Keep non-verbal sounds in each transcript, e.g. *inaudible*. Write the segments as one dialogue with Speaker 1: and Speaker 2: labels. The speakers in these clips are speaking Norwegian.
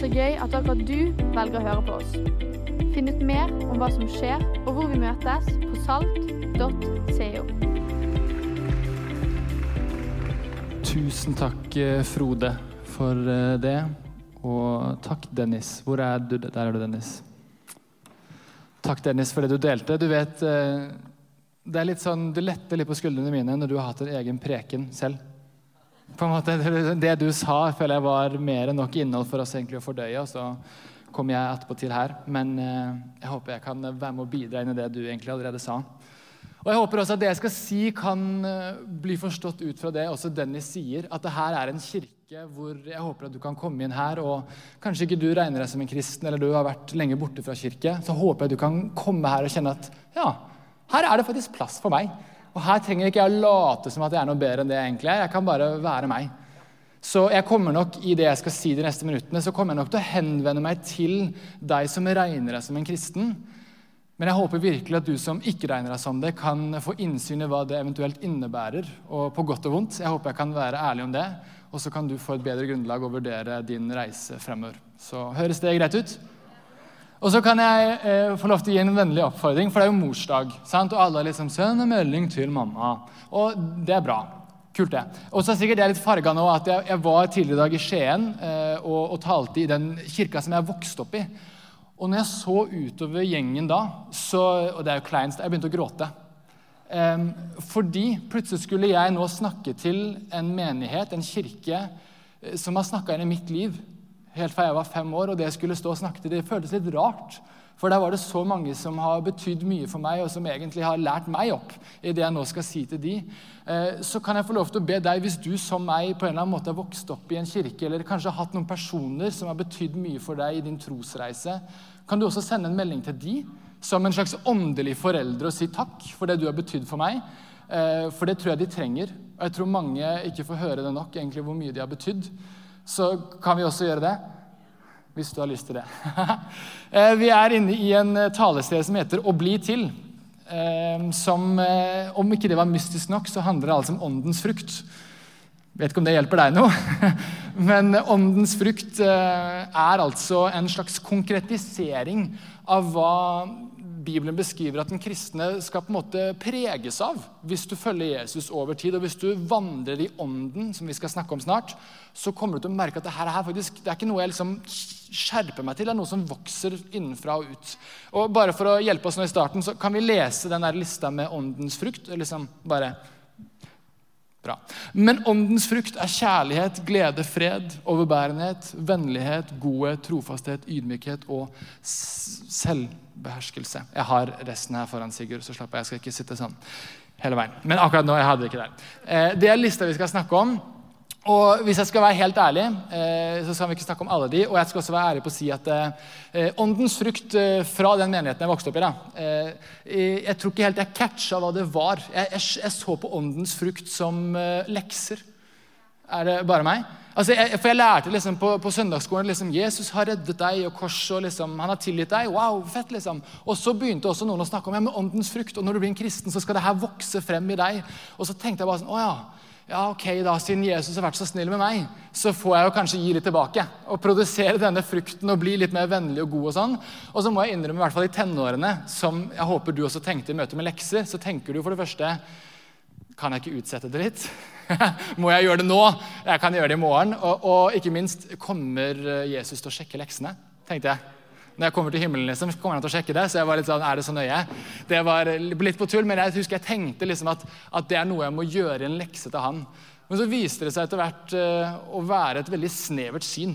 Speaker 1: så gøy at akkurat du velger å høre på oss. Finn ut mer om hva som skjer, og hvor vi møtes på salt.co.
Speaker 2: Tusen takk, eh, Frode, for eh, det. Og takk, Dennis. Hvor er du? Der er du, Dennis. Takk, Dennis, for det du delte. Du vet, eh, det er litt sånn, Du letter litt på skuldrene mine når du har hatt en egen preken selv. På en måte, det, du sa, føler jeg var mer enn nok innhold for oss egentlig å fordøye. og så kommer jeg etterpå til her. Men eh, jeg håper jeg kan være med å bidra inn i det du egentlig allerede sa. Og jeg håper også at det jeg skal si, kan eh, bli forstått ut fra det også Dennis sier. At det her er en kirke hvor jeg håper at du kan komme inn her, og kanskje ikke du regner deg som en kristen, eller du har vært lenge borte fra kirke, så håper jeg du kan komme her og kjenne at ja, her er det faktisk plass for meg. Og her trenger ikke jeg å late som at jeg er noe bedre enn det jeg egentlig er. Jeg kan bare være meg. Så jeg kommer nok i det jeg skal si de neste minuttene, så kommer jeg nok til å henvende meg til deg som regner deg som en kristen. Men jeg håper virkelig at du som ikke regner deg som det, kan få innsyn i hva det eventuelt innebærer. Og på godt og vondt. Jeg håper jeg kan være ærlig om det. Og så kan du få et bedre grunnlag å vurdere din reise fremover. Så høres det greit ut? Og så kan jeg eh, få lov til å gi en vennlig oppfordring, for det er jo morsdag. sant? Og alle liksom 'Send en melding til mamma.' Og det er bra. Kult, det. Og så er sikkert jeg litt farga nå at jeg, jeg, var tidligere i dag i Skien eh, og, og, talte i den kirka som jeg vokste opp i. Og når jeg så utover gjengen da, så, og det er jo kleinst, jeg begynte å gråte. Eh, fordi plutselig skulle jeg nå snakke til en menighet, en kirke, eh, som har snakka inn i mitt liv helt fra jeg var fem år, og det jeg skulle stå og snakke til, det føltes litt rart. For der var det så mange som har betydd mye for meg, og som egentlig har lært meg opp i det jeg nå skal si til de. Eh, så kan jeg få lov til å be deg, hvis du som meg på en eller annen måte har vokst opp i en kirke, eller kanskje har hatt noen personer som har betydd mye for deg i din trosreise, kan du også sende en melding til de som en slags åndelig forelder og si takk for det du har betydd for meg. Eh, for det tror jeg de trenger. Og jeg tror mange ikke får høre det nok, egentlig hvor mye de har betydd så kan vi også gjøre det. Hvis du har lyst til det. *laughs* Eh, vi er inne i en taleserie talested som heter 'Å bli til'. Eh, som, om ikke det var mystisk nok, så handler det altså om åndens frukt. Vet ikke om det hjelper deg noe. *laughs* Men åndens frukt er altså en slags konkretisering av hva Bibelen beskriver at den kristne skal på en måte preges av hvis du følger Jesus over tid. Og hvis du vandrer i ånden, som vi skal snakke om snart, så kommer du til å merke at det her er, faktisk, det er ikke noe jeg liksom skjerper meg til, det er noe som vokser innenfra og ut. Og bare For å hjelpe oss nå i starten, så kan vi lese den der lista med åndens frukt. liksom bare Bra. Men åndens frukt er kjærlighet, glede, fred, overbærenhet, vennlighet, godhet, trofasthet, ydmykhet og selvbeherskelse. Jeg har resten her foran Sigurd, så slapper jeg. Jeg skal ikke sitte sånn hele veien. Men akkurat nå jeg hadde det ikke der. Eh, det er lista vi skal snakke om. Og hvis jeg skal være helt ærlig, eh, så skal vi ikke snakke om alle de. Og jeg skal også være ærlig på å si at eh, åndens frukt eh, fra den menigheten jeg vokste opp i da, Jeg tror ikke helt jeg catcha hva det var. Jeg, jeg, jeg så på åndens frukt som lekser. Er det bare meg? Altså, jeg, for jeg lærte liksom på, på søndagsskolen liksom, Jesus har reddet deg, og korset liksom, han har tilgitt deg. Wow, fett liksom. Og så begynte også noen å snakke om ja, med åndens frukt. Og når du blir en kristen, så skal det her vokse frem i deg. Og så tenkte jeg bare sånn, å ja, ja, ok da, Siden Jesus har vært så snill med meg, så får jeg jo kanskje gi litt tilbake. Og produsere denne frukten og bli litt mer vennlig og god. Og sånn. Og så må jeg innrømme, i hvert fall i tenårene, som jeg håper du også tenkte i møte med lekser, så tenker du for det første Kan jeg ikke utsette det litt? *laughs* må jeg gjøre det nå? Jeg kan gjøre det i morgen. Og, og ikke minst, kommer Jesus til å sjekke leksene? tenkte jeg. Når jeg kommer til himmelen, liksom, kommer han til å sjekke det. Så jeg var litt sånn, er det så nøye? Det var litt på tull, men jeg husker jeg tenkte liksom at, at det er noe jeg må gjøre i en lekse til han. Men så viste det seg etter hvert uh, å være et veldig snevert syn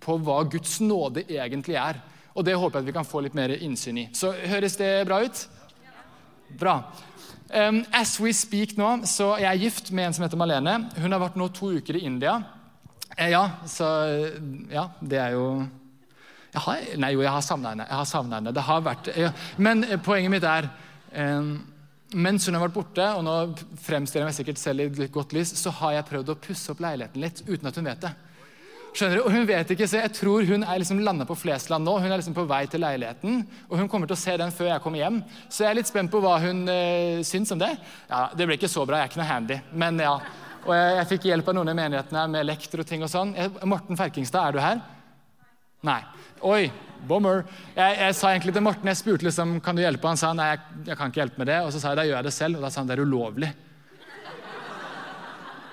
Speaker 2: på hva Guds nåde egentlig er. Og det håper jeg at vi kan få litt mer innsyn i. Så høres det bra ut? Bra. Um, as we speak nå, så Jeg er gift med en som heter Malene. Hun har vært nå to uker i India. Eh, ja, så ja, det er jo jeg har, nei, jo, jeg har savna henne. Jeg har savnet henne. Det har vært, ja. Men eh, poenget mitt er eh, mens hun har vært borte, og nå fremstiller jeg meg sikkert selv i godt lys, så har jeg prøvd å pusse opp leiligheten litt uten at hun vet det. Skjønner du? Og hun vet ikke, så Jeg tror hun er liksom landa på Flesland nå. Hun er liksom på vei til leiligheten, og hun kommer til å se den før jeg kommer hjem. Så jeg er litt spent på hva hun øh, syns om det. Ja, Det blir ikke så bra, jeg er ikke noe handy. Men ja. Og jeg, jeg fikk hjelp av noen i menighetene med lekter og ting og sånn. Morten Ferkingstad, er du her? Nei. Oi, bommer. Jeg, jeg, sa egentlig til Morten, jeg spurte liksom, kan du hjelpe. Han sa nei, jeg, jeg, kan ikke hjelpe med det. Og så sa jeg da gjør jeg det selv. Og da sa han det er ulovlig.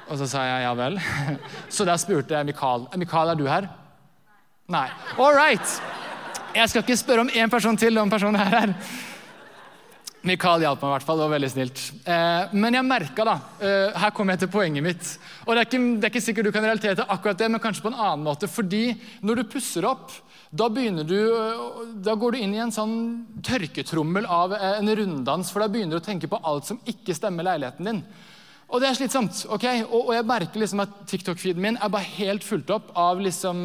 Speaker 2: Og så sa jeg ja vel. *laughs* Så da spurte jeg Mikael. Mikael, er du her? Nei. All right. Jeg skal ikke spørre om én person til om personen her er. Mikael hjalp meg i hvert fall. Det var veldig snilt. Eh, men jeg merka, da eh, Her kommer jeg til poenget mitt. Og det er, ikke, det er ikke sikkert du kan relatere til akkurat det, men kanskje på en annen måte. Fordi når du pusser opp, da, du, eh, da går du inn i en sånn tørketrommel av eh, en runddans, for da begynner du å tenke på alt som ikke stemmer leiligheten din. Og det er slitsomt. ok? Og, og jeg merker liksom at TikTok-feeden min er bare helt fulgt opp av liksom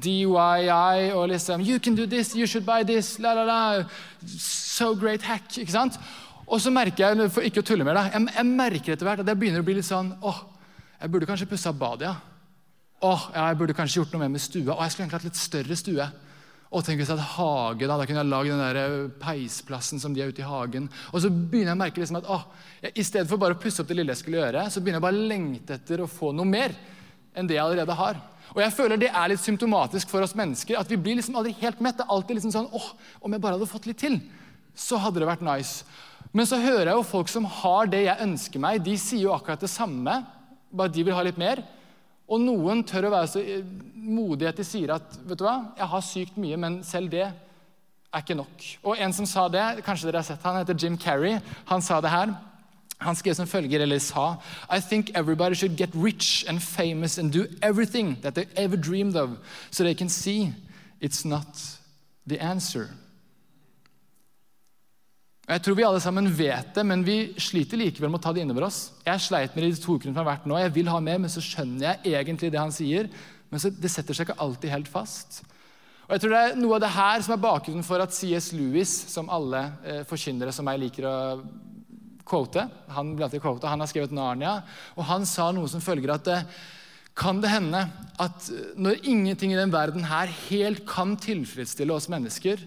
Speaker 2: DYI og liksom You can do this, you should buy this, la, la, la. So great hack. ikke sant? Og så merker jeg for ikke å tulle mer, da, jeg, jeg merker etter hvert at jeg begynner å bli litt sånn åh, jeg burde kanskje pussa badet, ja. Åh, ja, jeg burde kanskje gjort noe mer med stua. Åh, jeg skulle egentlig hatt litt større stue. Og tenk hvis jeg hadde hage, da, da kunne jeg lagd den der eh, peisplassen som de er ute i hagen. Og så begynner jeg å merke liksom at å, i stedet for bare å pusse opp det lille jeg skulle gjøre, så begynner jeg bare å lengte etter å få noe mer enn det jeg allerede har. Og jeg føler Det er litt symptomatisk for oss mennesker. at Vi blir liksom aldri helt mett. Det er alltid liksom sånn åh, Om jeg bare hadde fått litt til, så hadde det vært nice. Men så hører jeg jo folk som har det jeg ønsker meg. De sier jo akkurat det samme, bare de vil ha litt mer. Og noen tør å være så eh, modige at de sier at vet du hva, jeg har sykt mye, men selv det er ikke nok. Og En som sa det, kanskje dere har sett han heter Jim Carrey. Han sa det her. Han skrev som følger, eller sa I think everybody should get rich and famous and do everything that they ever dreamed of, so they can see it's not the answer. Jeg tror vi alle sammen vet det, men vi sliter likevel med å ta det innover oss. Jeg sleit med det i de to ukene som har vært nå. Jeg vil ha mer, men så skjønner jeg egentlig det han sier. Men så, det setter seg ikke alltid helt fast. Og jeg tror Det er noe av det her som er bakgrunnen for at C.S. Lewis, som alle eh, forkynnere som meg liker å quote, han, quote, han har skrevet Narnia, og han sa noe som følger at eh, kan det hende at eh, når ingenting i den verden her helt kan tilfredsstille oss mennesker,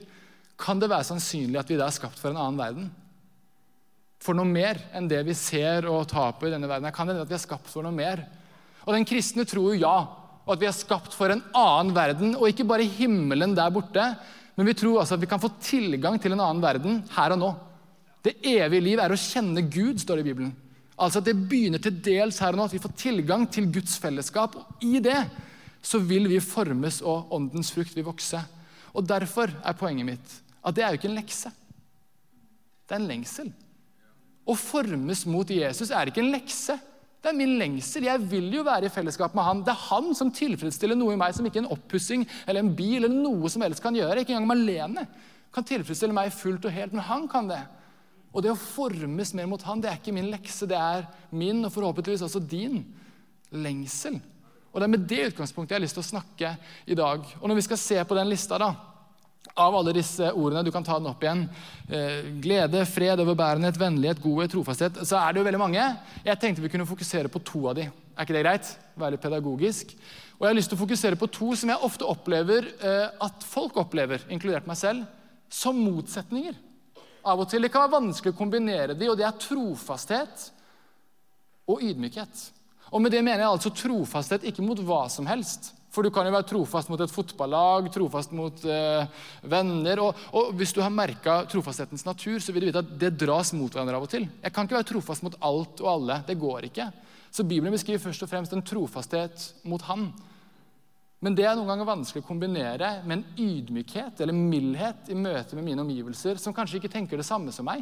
Speaker 2: kan det være sannsynlig at vi da er skapt for en annen verden? For noe mer enn det vi ser og tar på i denne verden. Kan det hende at vi er skapt for noe mer? Og Den kristne tror jo ja, og at vi er skapt for en annen verden, og ikke bare himmelen der borte, men vi tror altså at vi kan få tilgang til en annen verden her og nå. Det evige liv er å kjenne Gud, står det i Bibelen. Altså at Det begynner til dels her og nå, at vi får tilgang til Guds fellesskap. og I det så vil vi formes, og åndens frukt vil vokse. Og Derfor er poenget mitt at det er jo ikke en lekse. Det er en lengsel. Å formes mot Jesus er ikke en lekse. Det er min lengsel. Jeg vil jo være i fellesskap med han. Det er han som tilfredsstiller noe i meg som ikke en oppussing eller en bil eller noe som helst kan gjøre. Ikke engang Malene kan tilfredsstille meg fullt og helt, men han kan det. Og det å formes mer mot han, det er ikke min lekse, det er min og forhåpentligvis også din lengsel. Og Det er med det utgangspunktet jeg har lyst til å snakke i dag. Og Når vi skal se på den lista, da, av alle disse ordene. Du kan ta den opp igjen. Eh, glede, fred, overbærenhet, vennlighet, godhet, trofasthet. Så er det jo veldig mange. Jeg tenkte vi kunne fokusere på to av de. Er ikke det greit? Være litt pedagogisk. Og jeg har lyst til å fokusere på to som jeg ofte opplever eh, at folk opplever, inkludert meg selv, som motsetninger. Av og til. Det kan være vanskelig å kombinere de, og det er trofasthet og ydmykhet. Og med det mener jeg altså trofasthet ikke mot hva som helst, for du kan jo være trofast mot et fotballag, trofast mot eh, venner. Og, og, hvis du har merka trofasthetens natur, så vil du vite at det dras mot hverandre av og til. Jeg kan ikke være trofast mot alt og alle. Det går ikke. Så Bibelen beskriver først og fremst en trofasthet mot Han. Men det er noen ganger vanskelig å kombinere med en ydmykhet eller mildhet i møte med mine omgivelser, som kanskje ikke tenker det samme som meg.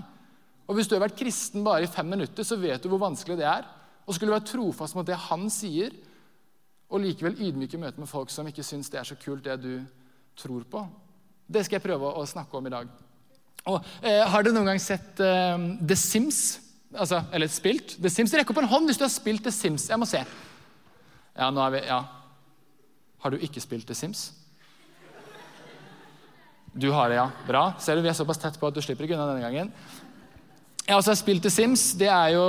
Speaker 2: Og Hvis du har vært kristen bare i fem minutter, så vet du hvor vanskelig det er. Og skulle du være trofast mot det han sier, og likevel ydmyke møte med folk som ikke syns det er så kult, det du tror på. Det skal jeg prøve å snakke om i dag. Og, eh, har dere noen gang sett eh, The Sims? Altså, eller spilt? The Sims? Rekk opp en hånd hvis du har spilt The Sims. Jeg må se. Ja, nå er vi, ja. Har du ikke spilt The Sims? Du har det, ja. Bra. Ser du, Vi er såpass tett på at du slipper ikke unna denne gangen. Jeg har også spilt The Sims. Det er jo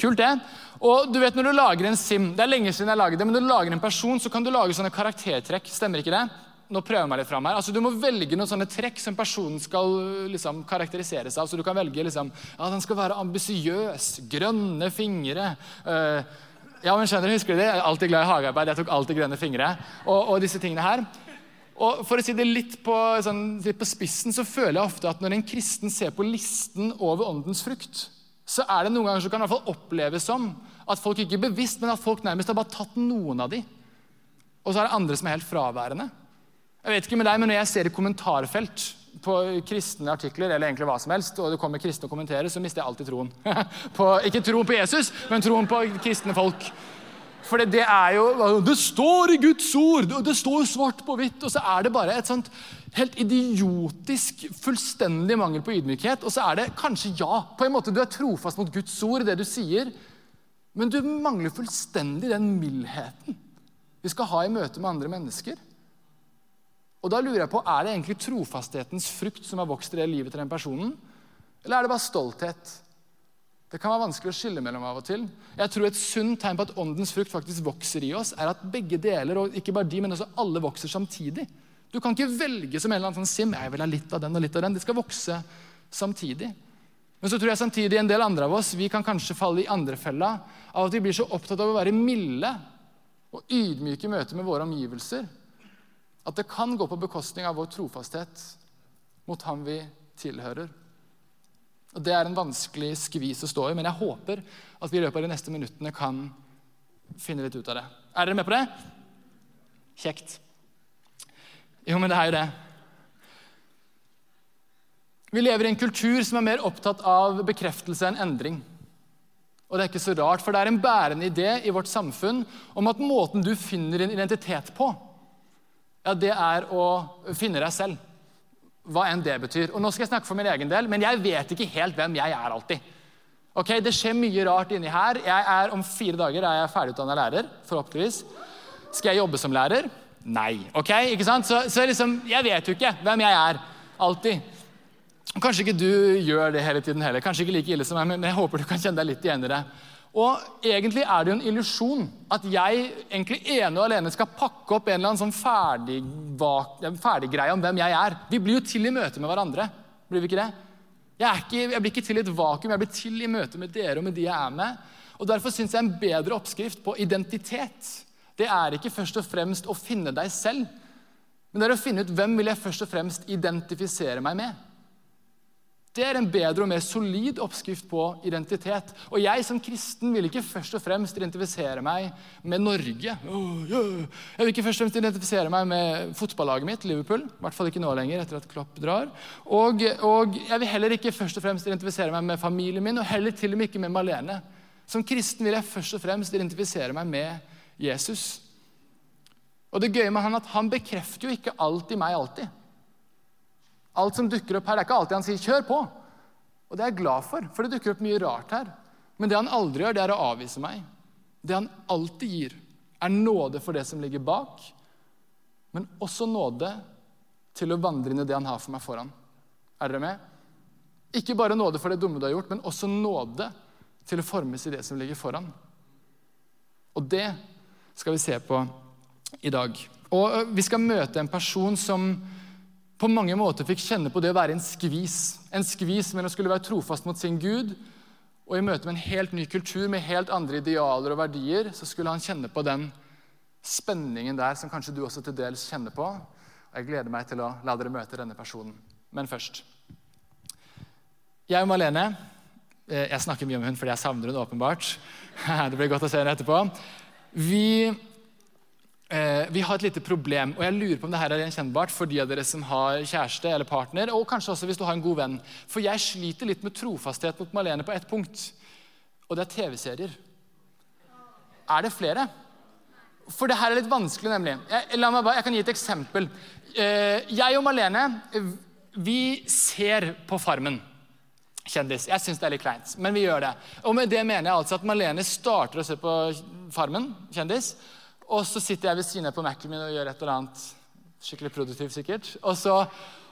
Speaker 2: kult, det. Og du vet når du lager en sim, det er lenge siden jeg laget det, men når du lager en person, så kan du lage sånne karaktertrekk. Stemmer ikke det? Nå prøver jeg meg litt fram her. Altså, Du må velge noen sånne trekk som personen skal liksom, karakteriseres av. Så du kan velge liksom, ja, den skal være ambisiøs, grønne fingre. Uh, ja, men skjønner du, Husker du det? Jeg er alltid glad i hagearbeid. Jeg tok alltid grønne fingre. Og, og disse tingene her. Og for å si det litt på, sånn, litt på spissen, så føler jeg ofte at når en kristen ser på listen over åndens frukt, så er det noen ganger så kan i hvert fall oppleves som at folk ikke er bevisst, men at folk nærmest har bare tatt noen av de. Og så er det andre som er helt fraværende. Jeg vet ikke med deg, men Når jeg ser i kommentarfelt på kristne artikler, eller egentlig hva som helst, og det kommer kristne og kommenterer, så mister jeg alltid troen. *laughs* på, ikke troen på Jesus, men troen på kristne folk. For det er jo Det står i Guds ord! Det står svart på hvitt! Og så er det bare et sånt helt idiotisk, fullstendig mangel på ydmykhet. Og så er det kanskje ja. På en måte Du er trofast mot Guds ord, det du sier. Men du mangler fullstendig den mildheten vi skal ha i møte med andre mennesker. Og da lurer jeg på, Er det egentlig trofasthetens frukt som har vokst i det livet til den personen? Eller er det bare stolthet? Det kan være vanskelig å skille mellom av og til. Jeg tror Et sunt tegn på at åndens frukt faktisk vokser i oss, er at begge deler, og ikke bare de, men også alle vokser samtidig. Du kan ikke velge som en eller annen sånn sim. jeg vil ha litt av den og litt av den. Det skal vokse samtidig. Men så tror jeg samtidig en del andre av oss vi kan kanskje falle i andre fella av at vi blir så opptatt av å være milde og ydmyke i møte med våre omgivelser at det kan gå på bekostning av vår trofasthet mot ham vi tilhører. Og Det er en vanskelig skvis å stå i, men jeg håper at vi i løpet av de neste minuttene kan finne litt ut av det. Er dere med på det? Kjekt. Jo, men det er jo det. Vi lever i en kultur som er mer opptatt av bekreftelse enn endring. Og det er ikke så rart, for det er en bærende idé i vårt samfunn om at måten du finner din identitet på, ja, det er å finne deg selv. Hva enn det betyr. Og nå skal jeg snakke for min egen del, men jeg vet ikke helt hvem jeg er alltid. Ok, Det skjer mye rart inni her. Jeg er, Om fire dager er jeg ferdigutdanna lærer. forhåpentligvis. Skal jeg jobbe som lærer? Nei. ok, ikke sant? Så, så liksom, jeg vet jo ikke hvem jeg er. Alltid. Kanskje ikke du gjør det hele tiden heller. Kanskje ikke like ille som meg, men jeg håper du kan kjenne deg litt igjen i det. Og Egentlig er det jo en illusjon at jeg egentlig ene og alene skal pakke opp en eller annen sånn ferdig, ferdiggreie om hvem jeg er. Vi blir jo til i møte med hverandre. Blir vi ikke det? Jeg, ikke, jeg blir ikke til i et vakuum, jeg blir til i møte med dere og med de jeg er med. Og Derfor syns jeg en bedre oppskrift på identitet det er ikke først og fremst å finne deg selv, men det er å finne ut hvem vil jeg først og fremst identifisere meg med. Det er en bedre og mer solid oppskrift på identitet. Og jeg som kristen vil ikke først og fremst identifisere meg med Norge. Jeg vil ikke først og fremst identifisere meg med fotballaget mitt, Liverpool. I hvert fall ikke nå lenger, etter at Klopp drar. Og, og, jeg vil heller ikke først og fremst identifisere meg med familien min, og heller til og med ikke med Malene. Som kristen vil jeg først og fremst identifisere meg med Jesus. Og det gøye med han at han bekrefter jo ikke alt i meg alltid. Alt som dukker opp her, det er ikke alltid han sier 'kjør på'. Og det er jeg glad for, for det dukker opp mye rart her. Men det han aldri gjør, det er å avvise meg. Det han alltid gir, er nåde for det som ligger bak, men også nåde til å vandre inn i det han har for meg foran. Er dere med? Ikke bare nåde for det dumme du har gjort, men også nåde til å formes i det som ligger foran. Og det skal vi se på i dag. Og Vi skal møte en person som på mange måter fikk kjenne på det å være en skvis. En skvis mellom å skulle være trofast mot sin Gud og i møte med en helt ny kultur med helt andre idealer og verdier, så skulle han kjenne på den spenningen der som kanskje du også til dels kjenner på. Og Jeg gleder meg til å la dere møte denne personen. Men først Jeg og Malene eh, Jeg snakker mye om hun fordi jeg savner hun åpenbart. *laughs* Det blir godt å se henne etterpå. Vi Eh, vi har et lite problem, og jeg lurer på om dette er gjenkjennbart for de av dere som har kjæreste eller partner, og kanskje også hvis du har en god venn. For jeg sliter litt med trofasthet mot Malene på ett punkt, og det er TV-serier. Er det flere? For det her er litt vanskelig, nemlig. Jeg, bare, jeg kan gi et eksempel. Eh, jeg og Malene vi ser på Farmen. Kjendis. Jeg syns det er litt kleint, men vi gjør det. Og med det mener jeg altså at Malene starter å se på Farmen. kjendis, og så sitter jeg ved siden av på Mac-en min og gjør et eller annet skikkelig produktivt. sikkert. Og så,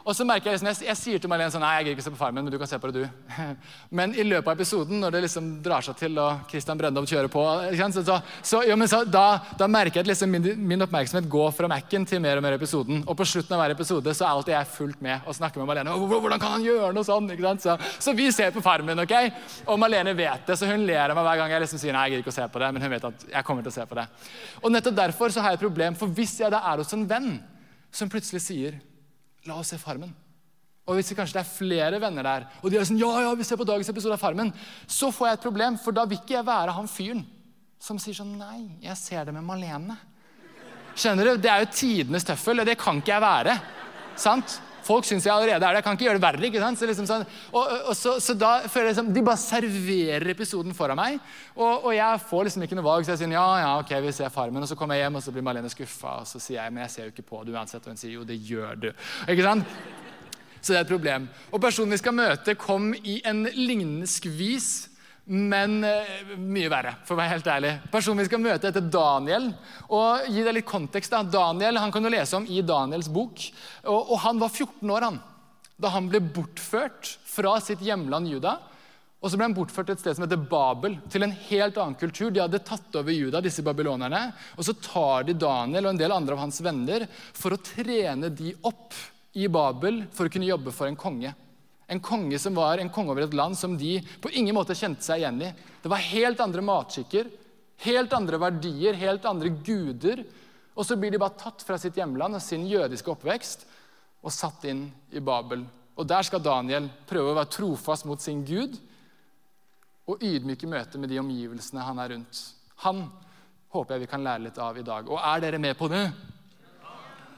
Speaker 2: og så merker Jeg liksom, jeg, jeg sier til Marlene sånn, nei, jeg gidder ikke se på Farmen, men du kan se på det, du. *laughs* Men i løpet av episoden, når det liksom drar seg til og Christian Brøndov kjører på, så, så, jo, så da, da, merker jeg at liksom min, min, oppmerksomhet går fra Mac-en til mer og mer episoden. Og på slutten av hver episode så er alltid jeg fullt med og snakker med Marlene. Hvordan kan han gjøre noe sånn? Så, så, vi ser på Farmen. ok? Og Marlene vet det, så hun ler av meg hver gang jeg liksom sier nei, jeg gidder ikke å se på det. Men hun vet at jeg kommer til å se på det. Og nettopp derfor så har jeg et problem, for hvis jeg da er hos en venn som plutselig sier La oss se Farmen. Og hvis det kanskje det er flere venner der, og de er sånn, ja, ja, vi ser på dagens episode av Farmen, så får jeg et problem, for da vil ikke jeg være han fyren som sier sånn Nei, jeg ser det med Malene. Skjønner du? Det er jo tidenes tøffel, og det kan ikke jeg være. Sant? Folk syns jeg allerede er det. Jeg kan ikke gjøre det verre. ikke sant? Så, liksom sånn, og, og, så, så da føler jeg liksom, De bare serverer episoden foran meg, og, og, jeg får liksom ikke noe valg. Så jeg sier ja, ja, ok, vi ser Farmen. Og så kommer jeg hjem, og så blir Malene skuffa. Og så sier jeg men jeg ser jo ikke på det uansett. Og hun sier jo, det gjør du. Ikke sant? Så det er et problem. Og personen vi skal møte, kom i en lignende skvis men uh, mye verre, for å være helt ærlig. Personen vi skal møte, heter Daniel. og gi deg litt kontekst da. Daniel han kan du lese om i Daniels bok. Og, og Han var 14 år han, da han ble bortført fra sitt hjemland Juda. Og så ble han bortført til et sted som heter Babel, til en helt annen kultur. De hadde tatt over Juda, disse babylonerne. Og så tar de Daniel og en del andre av hans venner for å trene de opp i Babel for å kunne jobbe for en konge. En konge som var en konge over et land som de på ingen måte kjente seg igjen i. Det var helt andre matskikker, helt andre verdier, helt andre guder. Og så blir de bare tatt fra sitt hjemland og sin jødiske oppvekst og satt inn i Babel. Og Der skal Daniel prøve å være trofast mot sin gud og ydmyke møte med de omgivelsene han er rundt. Han håper jeg vi kan lære litt av i dag. Og er dere med på det?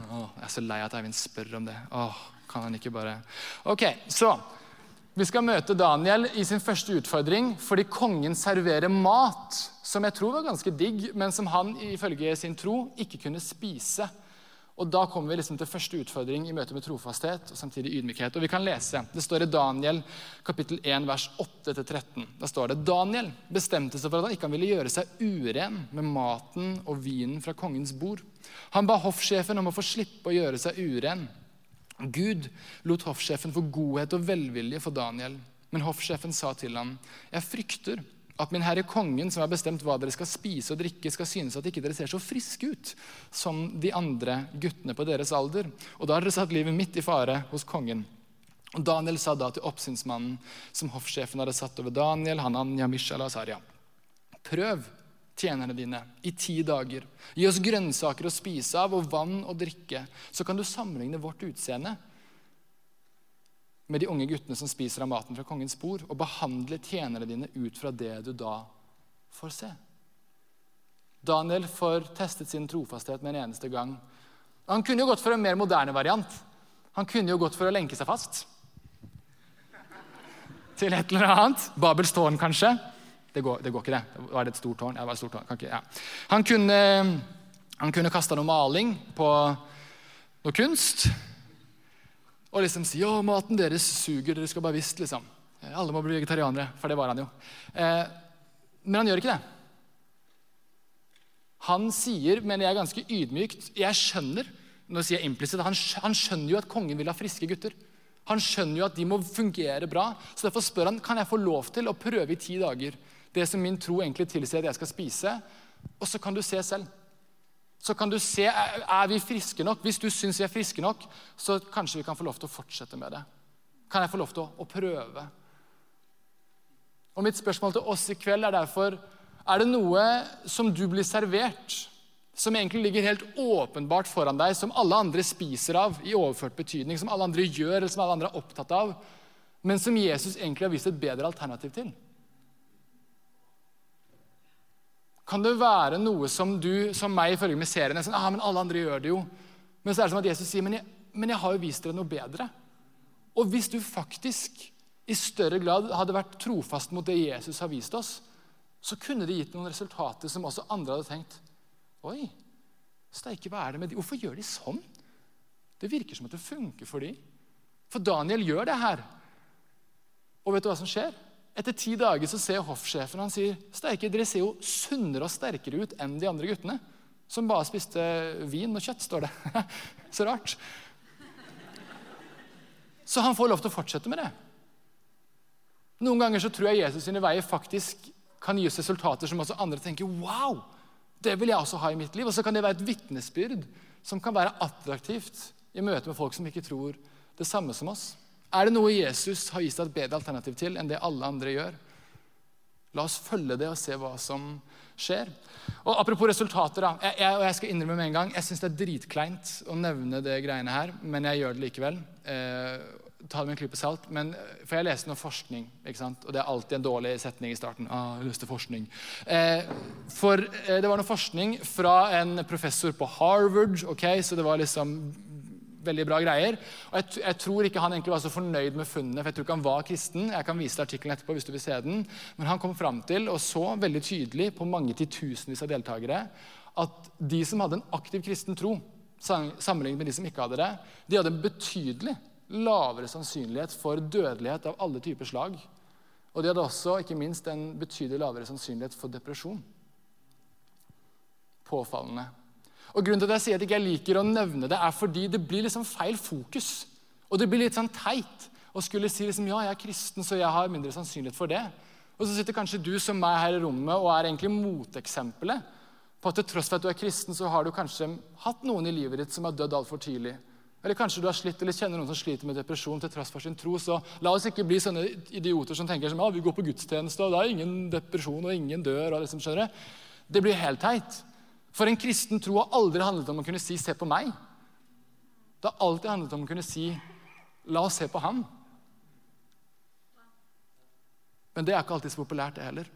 Speaker 2: Åh, jeg er så lei at Eivind spør om det. Åh, kan han ikke bare Ok, så vi skal møte Daniel i sin første utfordring fordi kongen serverer mat som jeg tror var ganske digg, men som han ifølge sin tro ikke kunne spise. Og Da kommer vi liksom til første utfordring i møte med trofasthet og samtidig ydmykhet. Og vi kan lese. Det står i Daniel kapittel 1, vers 8-13. Da står det Daniel bestemte seg for at han ikke ville gjøre seg uren med maten og vinen fra kongens bord. Han ba hoffsjefen om å få slippe å gjøre seg uren. Gud lot hoffsjefen få godhet og velvilje for Daniel. Men hoffsjefen sa til ham, 'Jeg frykter at min herre kongen, som har bestemt hva dere skal spise og drikke, skal synes at ikke dere ser så friske ut som de andre guttene på deres alder.' Og da har dere satt livet mitt i fare hos kongen. Og Daniel sa da til oppsynsmannen, som hoffsjefen hadde satt over Daniel, Hanan, Mishael og Saria, 'Prøv tjenerne dine i ti dager. Gi oss grønnsaker å spise av og vann å drikke. Så kan du sammenligne vårt utseende med de unge guttene som spiser av maten fra kongens bord, og behandle tjenerne dine ut fra det du da får se. Daniel får testet sin trofasthet med en eneste gang. Han kunne jo gått for en mer moderne variant. Han kunne jo gått for å lenke seg fast til et eller annet. Babels tårn, kanskje. Det går, det går, ikke, det. Var det et stort tårn? Ja, det var et stort tårn. Ikke, ja. Han kunne, han kunne kasta noe maling på noe kunst og liksom si 'Å, maten deres suger. Dere skal bare visst, liksom. Alle må bli vegetarianere, for det var han jo. Eh, men han gjør ikke det. Han sier, men jeg er ganske ydmykt Jeg skjønner nå sier jeg implisitt, han, han skjønner jo at kongen vil ha friske gutter. Han skjønner jo at de må fungere bra. Så derfor spør han kan jeg få lov til å prøve i ti dager det som min tro egentlig tilsier at jeg skal spise. Og så kan du se selv. Så kan du se, Er vi friske nok? Hvis du syns vi er friske nok, så kanskje vi kan få lov til å fortsette med det. Kan jeg få lov til å, å prøve? Og Mitt spørsmål til oss i kveld er derfor er det noe som du blir servert, som egentlig ligger helt åpenbart foran deg, som alle andre spiser av i overført betydning, som alle andre gjør, eller som alle andre er opptatt av, men som Jesus egentlig har vist et bedre alternativ til? Kan det være noe som du, som meg, ifølge med serien er sånn, ah, men alle andre gjør det jo. Men så er det som at Jesus sier, men jeg, men jeg har jo vist dere noe bedre. Og hvis du faktisk i større grad hadde vært trofast mot det Jesus har vist oss, så kunne det gitt noen resultater som også andre hadde tenkt. Oi, steike, hva er det med de? Hvorfor gjør de sånn? Det virker som at det funker for de. For Daniel gjør det her. Og vet du hva som skjer? Etter ti dager så ser hoffsjefen han sier, Steike, dere ser jo sunnere og sterkere ut enn de andre guttene. Som bare spiste vin og kjøtt, står det. *laughs* så rart. Så han får lov til å fortsette med det. Noen ganger så tror jeg Jesus sine veier faktisk kan gi oss resultater som også andre tenker wow, det vil jeg også ha i mitt liv. Og så kan det være et vitnesbyrd som kan være attraktivt i møte med folk som ikke tror det samme som oss. Er det noe Jesus har gitt et bedre alternativ til enn det alle andre gjør? La oss følge det og se hva som skjer. Og Apropos resultater, da. Jeg, jeg, og jeg skal innrømme med en gang, jeg syns det er dritkleint å nevne det greiene her, men jeg gjør det likevel. Eh, ta det med en klype salt. Men, for jeg leste noe forskning, ikke sant? og det er alltid en dårlig setning i starten. Ah, jeg leste forskning. Eh, for eh, det var noe forskning fra en professor på Harvard, ok, så det var liksom veldig bra greier. Og jeg, jeg, tror ikke han egentlig var så fornøyd med funnene, for jeg tror ikke han var kristen. Jeg kan vise deg artikkelen etterpå hvis du vil se den. Men han kom fram til, og så veldig tydelig på mange titusenvis av deltakere, at de som hadde en aktiv kristen tro, sammenlignet med de som ikke hadde det, de hadde en betydelig lavere sannsynlighet for dødelighet av alle typer slag. Og de hadde også ikke minst en betydelig lavere sannsynlighet for depresjon. Påfallende. Og Grunnen til at jeg sier at jeg ikke liker å nevne det, er fordi det blir liksom feil fokus. Og det blir litt sånn teit å skulle si liksom, ja, jeg er kristen, så jeg har mindre sannsynlighet for det. Og så sitter kanskje du som meg her i rommet og er egentlig moteksempelet på at til tross for at du er kristen, så har du kanskje hatt noen i livet ditt som har dødd altfor tidlig. Eller kanskje du har slitt eller kjenner noen som sliter med depresjon til tross for sin tro. Så la oss ikke bli sånne idioter som tenker som, ja, vi går på gudstjeneste, og det er ingen depresjon, og ingen dør. og liksom, skjønner Det blir helt teit. For en kristen tro har aldri handlet om å kunne si 'se på meg'. Det har alltid handlet om å kunne si 'la oss se på han'. Men det er ikke alltid så populært, det heller.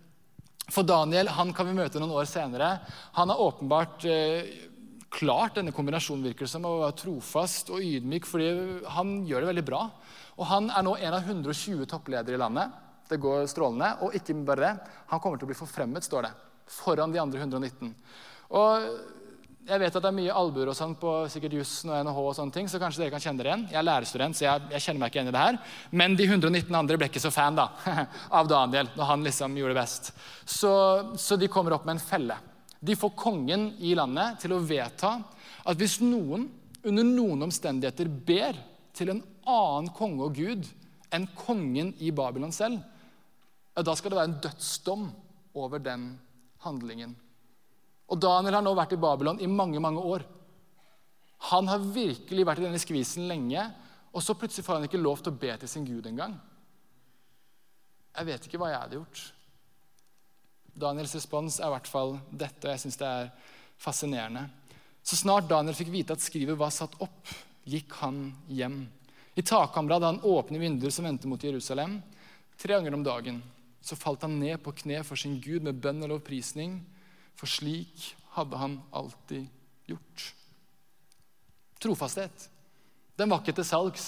Speaker 2: For Daniel han kan vi møte noen år senere. Han har åpenbart eh, klart denne kombinasjonen virker som, å være trofast og ydmyk, fordi han gjør det veldig bra. Og Han er nå en av 120 toppledere i landet. Det går strålende. Og ikke bare det, han kommer til å bli forfremmet, står det. Foran de andre 119. Og jeg vet at det er mye albuer og sånn på sikkert jussen og NHH, og sånne ting, så kanskje dere kan kjenne dere igjen. Jeg er lærerstudent, så jeg, jeg, kjenner meg ikke igjen i det her. Men de 119 andre ble ikke så fan da, *laughs* av Daniel når han liksom gjorde det best. Så, så de kommer opp med en felle. De får kongen i landet til å vedta at hvis noen under noen omstendigheter ber til en annen konge og gud enn kongen i Babylon selv, da skal det være en dødsdom over den handlingen. Og Daniel har nå vært i Babylon i mange mange år. Han har virkelig vært i denne skvisen lenge, og så plutselig får han ikke lov til å be til sin Gud engang. Jeg vet ikke hva jeg hadde gjort. Daniels respons er i hvert fall dette, og jeg syns det er fascinerende. Så snart Daniel fikk vite at skrivet var satt opp, gikk han hjem. I takkammeret hadde han åpne vinduer som vendte mot Jerusalem. Tre ganger om dagen så falt han ned på kne for sin Gud med bønn og lovprisning for slik hadde han alltid gjort. Trofasthet. Den var ikke til salgs.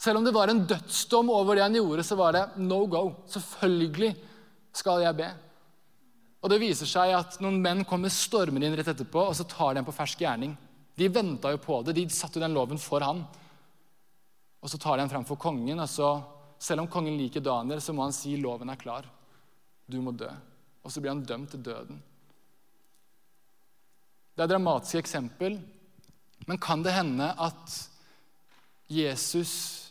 Speaker 2: Selv om det var en dødsdom over det han gjorde, så var det no go. Selvfølgelig skal jeg be. Og Det viser seg at noen menn kommer stormende inn rett etterpå, og så tar de ham på fersk gjerning. De venta jo på det. De satte jo den loven for han. Og så tar de ham fram for kongen. og så, Selv om kongen liker Daniel, så må han si loven er klar. Du må dø. Og så blir han dømt til døden. Det er et dramatisk eksempel. Men kan det hende at Jesus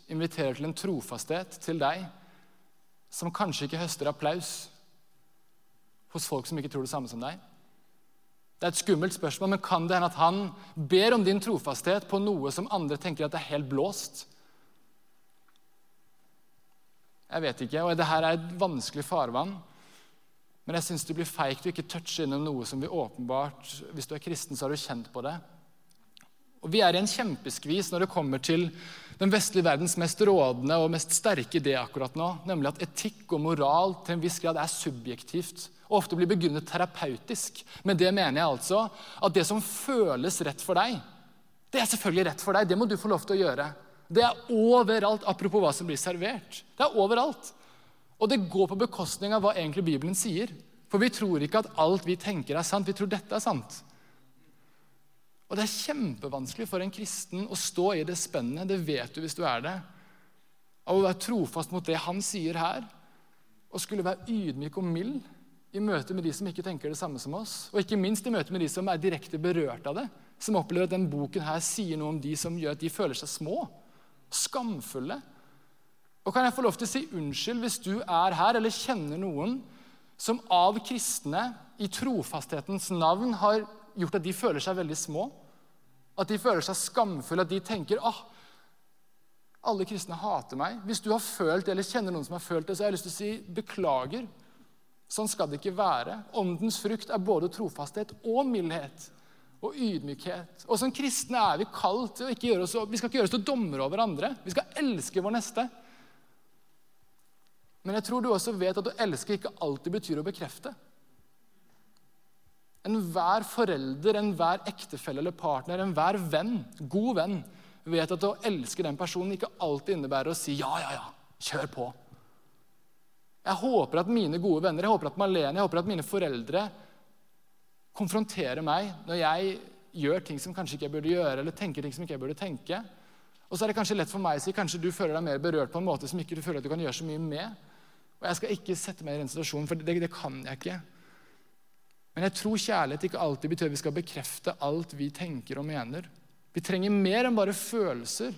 Speaker 2: inviterer til en trofasthet til deg som kanskje ikke høster applaus hos folk som ikke tror det samme som deg? Det er et skummelt spørsmål, men kan det hende at han ber om din trofasthet på noe som andre tenker at er helt blåst? Jeg vet ikke, og Dette er et vanskelig farvann. Men jeg syns det blir feigt å ikke touche innom noe som vi åpenbart Hvis du er kristen, så har du kjent på det. Og Vi er i en kjempeskvis når det kommer til den vestlige verdens mest rådende og mest sterke idé akkurat nå, nemlig at etikk og moral til en viss grad er subjektivt og ofte blir begrunnet terapeutisk. Med det mener jeg altså at det som føles rett for deg, det er selvfølgelig rett for deg. Det må du få lov til å gjøre. Det er overalt, apropos hva som blir servert. Det er overalt. Og det går på bekostning av hva egentlig Bibelen sier. For vi tror ikke at alt vi tenker, er sant. Vi tror dette er sant. Og det er kjempevanskelig for en kristen å stå i det spennet, det vet du hvis du er det, av å være trofast mot det han sier her, og skulle være ydmyk og mild i møte med de som ikke tenker det samme som oss, og ikke minst i møte med de som er direkte berørt av det, som opplever at denne boken her sier noe om de som gjør at de føler seg små, skamfulle, og kan jeg få lov til å si unnskyld hvis du er her eller kjenner noen som av kristne i trofasthetens navn har gjort at de føler seg veldig små? At de føler seg skamfulle, at de tenker ah, alle kristne hater meg. Hvis du har følt eller kjenner noen som har følt det, så har jeg lyst til å si beklager. Sånn skal det ikke være. Åndens frukt er både trofasthet og mildhet og ydmykhet. Og som kristne er vi kalt til å ikke gjøre oss, vi skal ikke gjøre oss til dommere over andre. Vi skal elske vår neste. Men jeg tror du også vet at å elske ikke alltid betyr å bekrefte. Enhver forelder, enhver ektefelle eller partner, enhver venn, god venn, vet at å elske den personen ikke alltid innebærer å si ja, ja, ja, kjør på. Jeg håper at mine gode venner, jeg håper at Malene, jeg håper at mine foreldre konfronterer meg når jeg gjør ting som kanskje ikke jeg burde gjøre, eller tenker ting som ikke jeg burde tenke. Og så er det kanskje lett for meg å si kanskje du føler deg mer berørt på en måte som ikke du føler at du kan gjøre så mye med. Og jeg skal ikke sette meg i den situasjonen, for det, det kan jeg ikke. Men jeg tror kjærlighet ikke alltid betyr at vi skal bekrefte alt vi tenker og mener. Vi trenger mer enn bare følelser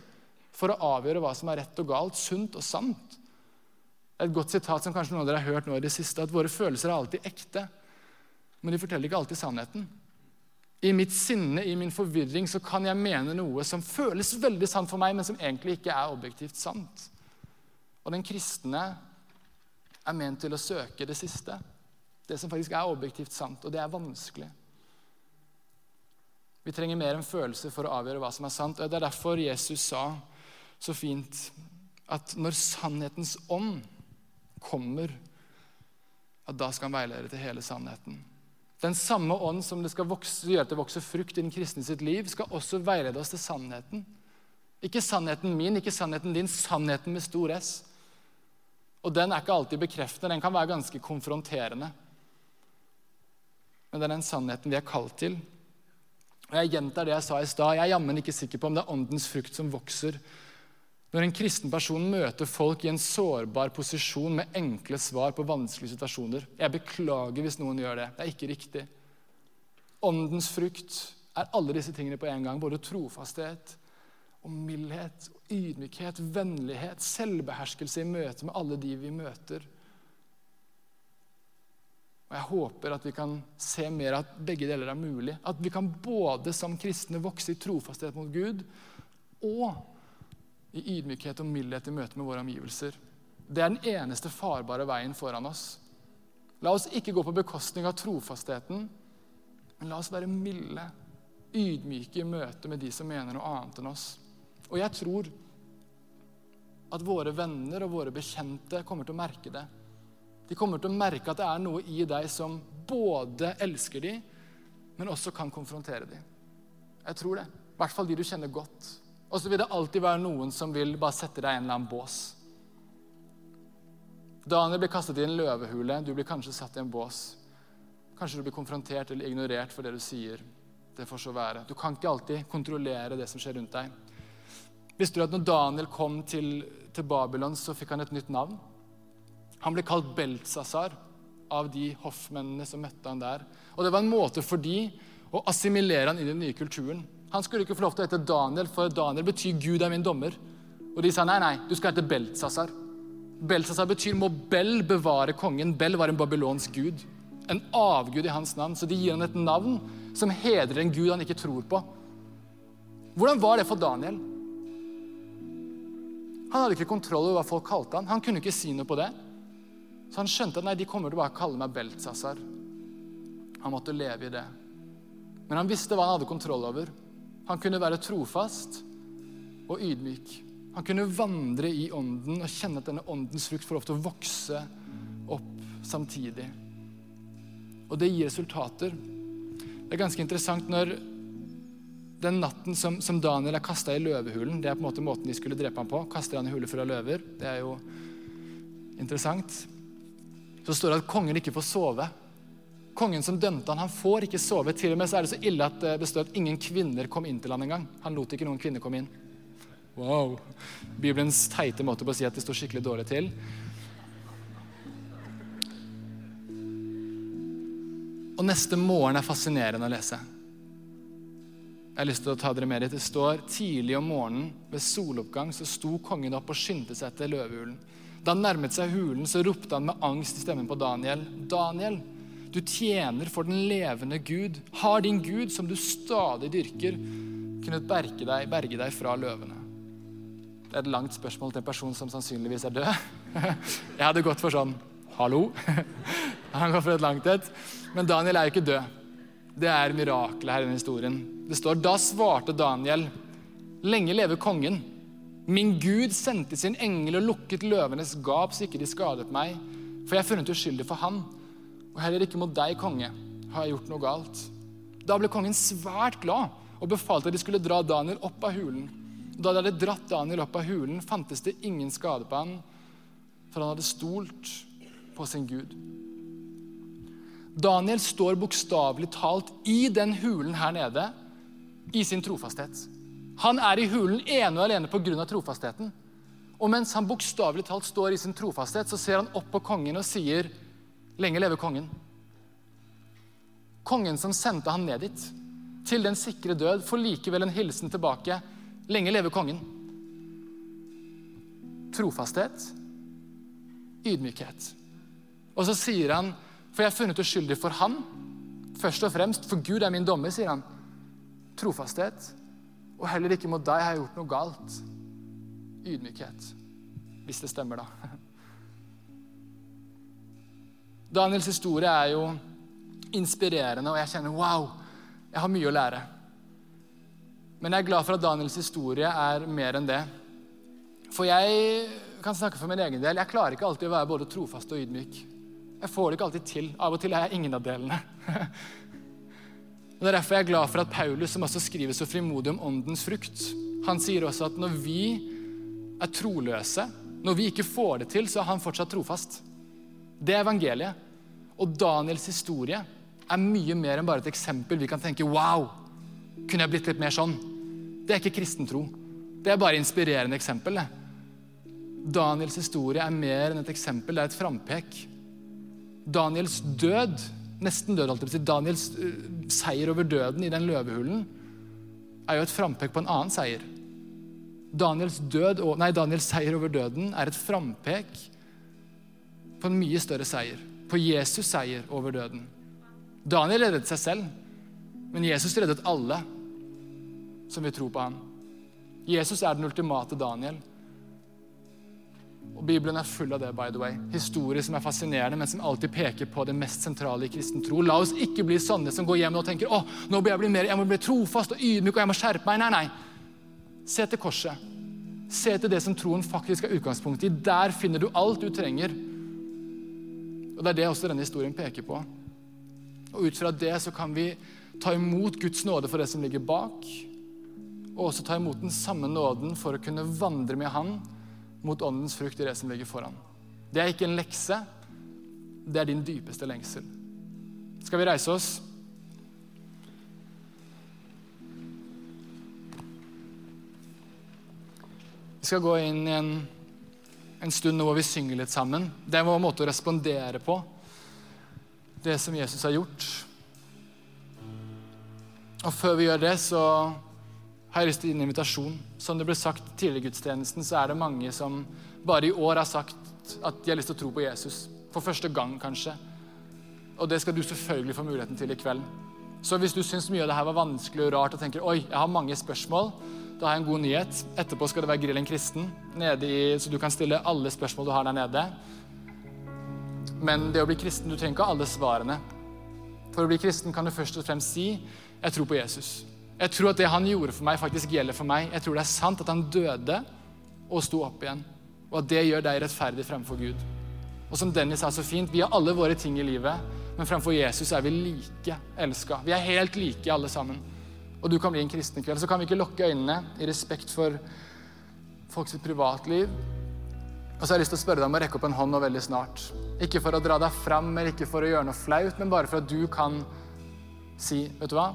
Speaker 2: for å avgjøre hva som er rett og galt, sunt og sant. Et godt sitat som kanskje noen av dere har hørt nå i det siste, at våre følelser er alltid ekte men de forteller ikke alltid sannheten. I mitt sinne, i min forvirring, så kan jeg mene noe som føles veldig sant for meg, men som egentlig ikke er objektivt sant. Og den kristne er ment til å søke det siste. Det som faktisk er objektivt sant, og det er vanskelig. Vi trenger mer enn følelser for å avgjøre hva som er sant. og Det er derfor Jesus sa så fint at når sannhetens ånd kommer, at da skal han veilede til hele sannheten. Den samme ånd som det skal gjøre at det vokser frukt i den kristne sitt liv, skal også veilede oss til sannheten. Ikke sannheten min, ikke sannheten din, sannheten med stor S. Og den er ikke alltid bekreftende, den kan være ganske konfronterende. Men det er den sannheten vi er kalt til. Og Jeg gjentar det jeg sa i stad. Jeg er jammen ikke sikker på om det er åndens frukt som vokser når en kristen person møter folk i en sårbar posisjon med enkle svar på vanskelige situasjoner Jeg beklager hvis noen gjør det. Det er ikke riktig. Åndens frukt er alle disse tingene på en gang. Både trofasthet og mildhet, og ydmykhet, vennlighet, selvbeherskelse i møte med alle de vi møter. Og Jeg håper at vi kan se mer at begge deler er mulig. At vi kan både som kristne vokse i trofasthet mot Gud og i ydmykhet og mildhet i møte med våre omgivelser. Det er den eneste farbare veien foran oss. La oss ikke gå på bekostning av trofastheten, men la oss være milde, ydmyke i møte med de som mener noe annet enn oss. Og jeg tror at våre venner og våre bekjente kommer til å merke det. De kommer til å merke at det er noe i deg som både elsker dem, men også kan konfrontere dem. Jeg tror det. I hvert fall de du kjenner godt. Og så vil det alltid være noen som vil bare sette deg i en eller annen bås. Daniel blir kastet i en løvehule. Du blir kanskje satt i en bås. Kanskje du blir konfrontert eller ignorert for det du sier. Det får så være. Du kan ikke alltid kontrollere det som skjer rundt deg. Visste du at når Daniel kom til, til Babylon, så fikk han et nytt navn? Han ble kalt Beltsasar av de hoffmennene som møtte han der. Og det var en måte for de å assimilere han i den nye kulturen. Han skulle ikke få lov til å hete Daniel, for Daniel betyr 'Gud er min dommer'. Og de sa nei, nei, du skal hete Beltsasar. Beltsasar betyr 'må Bel bevare kongen'. Bel var en babylonsk gud. En avgud i hans navn. Så de gir han et navn som hedrer en gud han ikke tror på. Hvordan var det for Daniel? Han hadde ikke kontroll over hva folk kalte han. Han kunne ikke si noe på det. Så han skjønte at nei, de kommer til å bare kalle meg Beltsasar. Han måtte leve i det. Men han visste hva han hadde kontroll over. Han kunne være trofast og ydmyk. Han kunne vandre i ånden og kjenne at denne åndens frukt får lov til å vokse opp samtidig. Og det gir resultater. Det er ganske interessant når den natten som, som Daniel er kasta i løvehulen Det er på en måte måten de skulle drepe ham på. Kaster han i hule full av løver. Det er jo interessant. Så står det at kongen ikke får sove. Kongen som dømte han, han får ikke sove. Til og med så er det så ille at det består at ingen kvinner kom inn til han engang. Han lot ikke noen kvinner komme inn. Wow. Bibelens teite måte på å si at det står skikkelig dårlig til. Og neste morgen er fascinerende å lese. Jeg har lyst til å ta dere med dit. Det står tidlig om morgenen ved soloppgang så sto kongen opp og skyndte seg etter løvehulen. Da han nærmet seg hulen, så ropte han med angst i stemmen på Daniel. Daniel, du tjener for den levende Gud. Har din Gud, som du stadig dyrker, kunnet berge deg, berge deg fra løvene? Det er et langt spørsmål til en person som sannsynligvis er død. *laughs* Jeg hadde gått for sånn Hallo? *laughs* Han går for et langt et. Men Daniel er jo ikke død. Det er mirakelet her i denne historien. Det står da svarte Daniel, lenge leve kongen. Min Gud sendte sin engel og lukket løvenes gap så ikke de skadet meg. For jeg er funnet uskyldig for han. Og heller ikke mot deg, konge, har jeg gjort noe galt. Da ble kongen svært glad og befalte at de skulle dra Daniel opp av hulen. Da de hadde dratt Daniel opp av hulen, fantes det ingen skade på han, for han hadde stolt på sin Gud. Daniel står bokstavelig talt i den hulen her nede i sin trofasthet. Han er i hulen ene og alene pga. trofastheten. Og mens han bokstavelig talt står i sin trofasthet, så ser han opp på kongen og sier, 'Lenge leve kongen'. Kongen som sendte han ned dit, til den sikre død, får likevel en hilsen tilbake. 'Lenge leve kongen'. Trofasthet, ydmykhet. Og så sier han for jeg er funnet uskyldig for han. Først og fremst, for Gud er min dommer, sier han. Trofasthet. Og heller ikke mot deg har jeg gjort noe galt. Ydmykhet. Hvis det stemmer, da. *laughs* Daniels historie er jo inspirerende, og jeg kjenner wow, jeg har mye å lære. Men jeg er glad for at Daniels historie er mer enn det. For jeg kan snakke for min egen del. Jeg klarer ikke alltid å være både trofast og ydmyk. Jeg får det ikke alltid til. Av og til er jeg ingen av delene. Og Det er derfor jeg er glad for at Paulus, som også skriver så frimodig om åndens frukt, han sier også at når vi er troløse, når vi ikke får det til, så er han fortsatt trofast. Det er evangeliet. Og Daniels historie er mye mer enn bare et eksempel vi kan tenke wow, kunne jeg blitt litt mer sånn? Det er ikke kristentro. Det er bare inspirerende eksempel. Daniels historie er mer enn et eksempel, det er et frampek. Daniels død, nesten død, alltid, Daniels uh, seier over døden i den løvehulen, er jo et frampek på en annen seier. Daniels, død, nei, Daniels seier over døden er et frampek på en mye større seier. På Jesus seier over døden. Daniel reddet seg selv, men Jesus reddet alle som vil tro på ham. Jesus er den ultimate Daniel. Og Bibelen er full av det. by the way. Historier som er fascinerende, men som alltid peker på det mest sentrale i kristen tro. La oss ikke bli sånne som går hjem og tenker å, nå må jeg bli mer, jeg må bli trofast og ydmyk og jeg må skjerpe meg. Nei, nei. Se til korset. Se til det som troen faktisk er utgangspunktet i. Der finner du alt du trenger. Og Det er det også denne historien peker på. Og Ut fra det så kan vi ta imot Guds nåde for det som ligger bak, og også ta imot den samme nåden for å kunne vandre med Han mot åndens frukt i det som ligger foran. Det er ikke en lekse, det er din dypeste lengsel. Skal vi reise oss? Vi skal gå inn i en, en stund nå hvor vi synger litt sammen. Det er vår måte å respondere på det som Jesus har gjort. Og før vi gjør det, så har jeg lyst til å gi en invitasjon. Som det ble sagt tidligere i gudstjenesten, så er det mange som bare i år har sagt at de har lyst til å tro på Jesus. For første gang, kanskje. Og det skal du selvfølgelig få muligheten til i kveld. Så hvis du syns mye av det her var vanskelig og rart og tenker oi, jeg har mange spørsmål, da har jeg en god nyhet. Etterpå skal det være Grill en kristen, i, så du kan stille alle spørsmål du har der nede. Men det å bli kristen, du trenger ikke alle svarene. For å bli kristen kan du først og fremst si jeg tror på Jesus. Jeg tror at det han gjorde for meg, faktisk gjelder for meg. Jeg tror det er sant at han døde og sto opp igjen. Og at det gjør deg rettferdig fremfor Gud. Og som Dennis sa så fint, vi har alle våre ting i livet, men fremfor Jesus er vi like elska. Vi er helt like alle sammen. Og du kan bli en kristen i kveld. Så kan vi ikke lukke øynene i respekt for folks privatliv. Og så har jeg lyst til å spørre deg om å rekke opp en hånd nå veldig snart. Ikke for å dra deg fram, eller ikke for å gjøre noe flaut, men bare for at du kan si, vet du hva?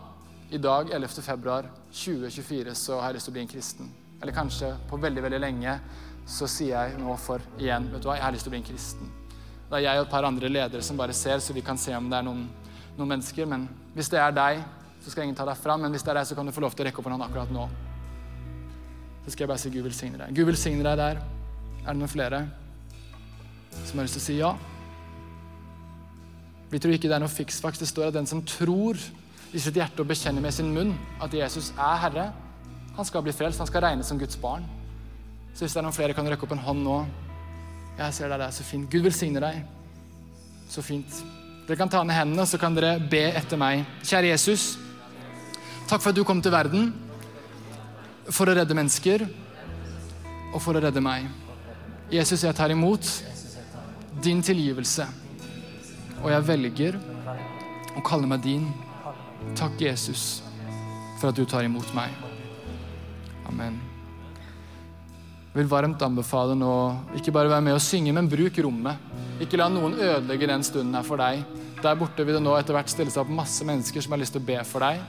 Speaker 2: I dag, 11. februar 2024, så har jeg lyst til å bli en kristen. Eller kanskje på veldig veldig lenge så sier jeg nå for igjen vet du hva, jeg har lyst til å bli en kristen. Det er jeg og et par andre ledere som bare ser, så vi kan se om det er noen, noen mennesker. Men hvis det er deg, så skal ingen ta deg fram. Men hvis det er deg, så kan du få lov til å rekke opp en akkurat nå. Så skal jeg bare si Gud velsigne deg. Gud velsigne deg der. Er det noen flere som har lyst til å si ja? Vi tror ikke det er noe fiksfaks. Det står at den som tror i sitt hjerte og bekjenner med sin munn at Jesus er Herre, han skal bli frelst. Han skal regnes som Guds barn. Så hvis det er noen flere, kan rekke opp en hånd nå. Jeg ser deg der. Så fint. Gud velsigne deg. Så fint. Dere kan ta ned hendene, så kan dere be etter meg. Kjære Jesus, takk for at du kom til verden for å redde mennesker og for å redde meg. Jesus, jeg tar imot din tilgivelse, og jeg velger å kalle meg din. Takk, Jesus, for at du tar imot meg. Amen. Jeg vil varmt anbefale nå ikke bare være med og synge, men bruk rommet. Ikke la noen ødelegge den stunden her for deg. Der borte vil det nå etter hvert stille seg opp masse mennesker som har lyst til å be for deg.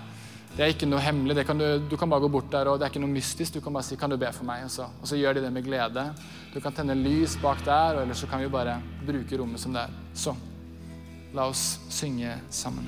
Speaker 2: Det er ikke noe hemmelig. Kan du, du, kan bare gå bort der, og det er ikke noe mystisk. Du kan bare si 'Kan du be for meg?' Og så, og så gjør de det med glede. Du kan tenne lys bak der, og ellers så kan vi bare bruke rommet som det er. Så la oss synge sammen.